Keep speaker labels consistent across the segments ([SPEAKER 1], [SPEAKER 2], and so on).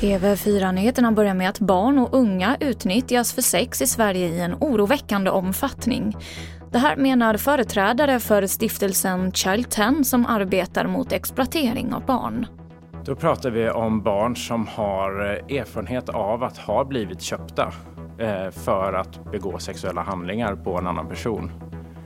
[SPEAKER 1] TV4-nyheterna börjar med att barn och unga utnyttjas för sex i Sverige i en oroväckande omfattning. Det här menar företrädare för stiftelsen Child 10 som arbetar mot exploatering av barn.
[SPEAKER 2] Då pratar vi om barn som har eh, erfarenhet av att ha blivit köpta eh, för att begå sexuella handlingar på en annan person.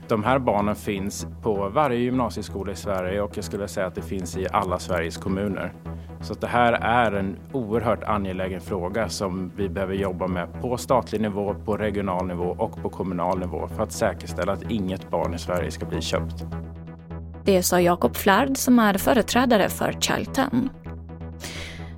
[SPEAKER 2] De här barnen finns på varje gymnasieskola i Sverige och jag skulle säga att det finns i alla Sveriges kommuner. Så det här är en oerhört angelägen fråga som vi behöver jobba med på statlig nivå, på regional nivå och på kommunal nivå för att säkerställa att inget barn i Sverige ska bli köpt.
[SPEAKER 1] Det sa Jakob Flard som är företrädare för Child 10.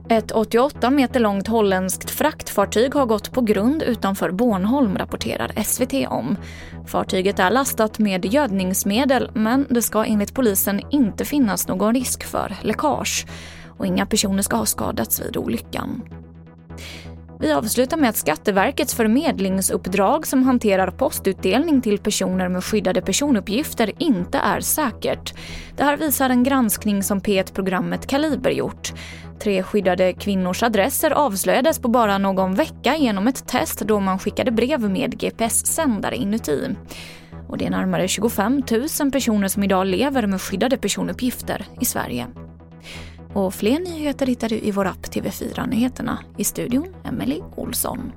[SPEAKER 1] Ett 88 meter långt holländskt fraktfartyg har gått på grund utanför Bornholm, rapporterar SVT om. Fartyget är lastat med gödningsmedel men det ska enligt polisen inte finnas någon risk för läckage och inga personer ska ha skadats vid olyckan. Vi avslutar med att Skatteverkets förmedlingsuppdrag som hanterar postutdelning till personer med skyddade personuppgifter inte är säkert. Det här visar en granskning som P1-programmet Kaliber gjort. Tre skyddade kvinnors adresser avslöjades på bara någon vecka genom ett test då man skickade brev med GPS-sändare inuti. Och det är närmare 25 000 personer som idag lever med skyddade personuppgifter i Sverige. Och fler nyheter hittar du i vår app TV4 Nyheterna. I studion, Emily Olsson.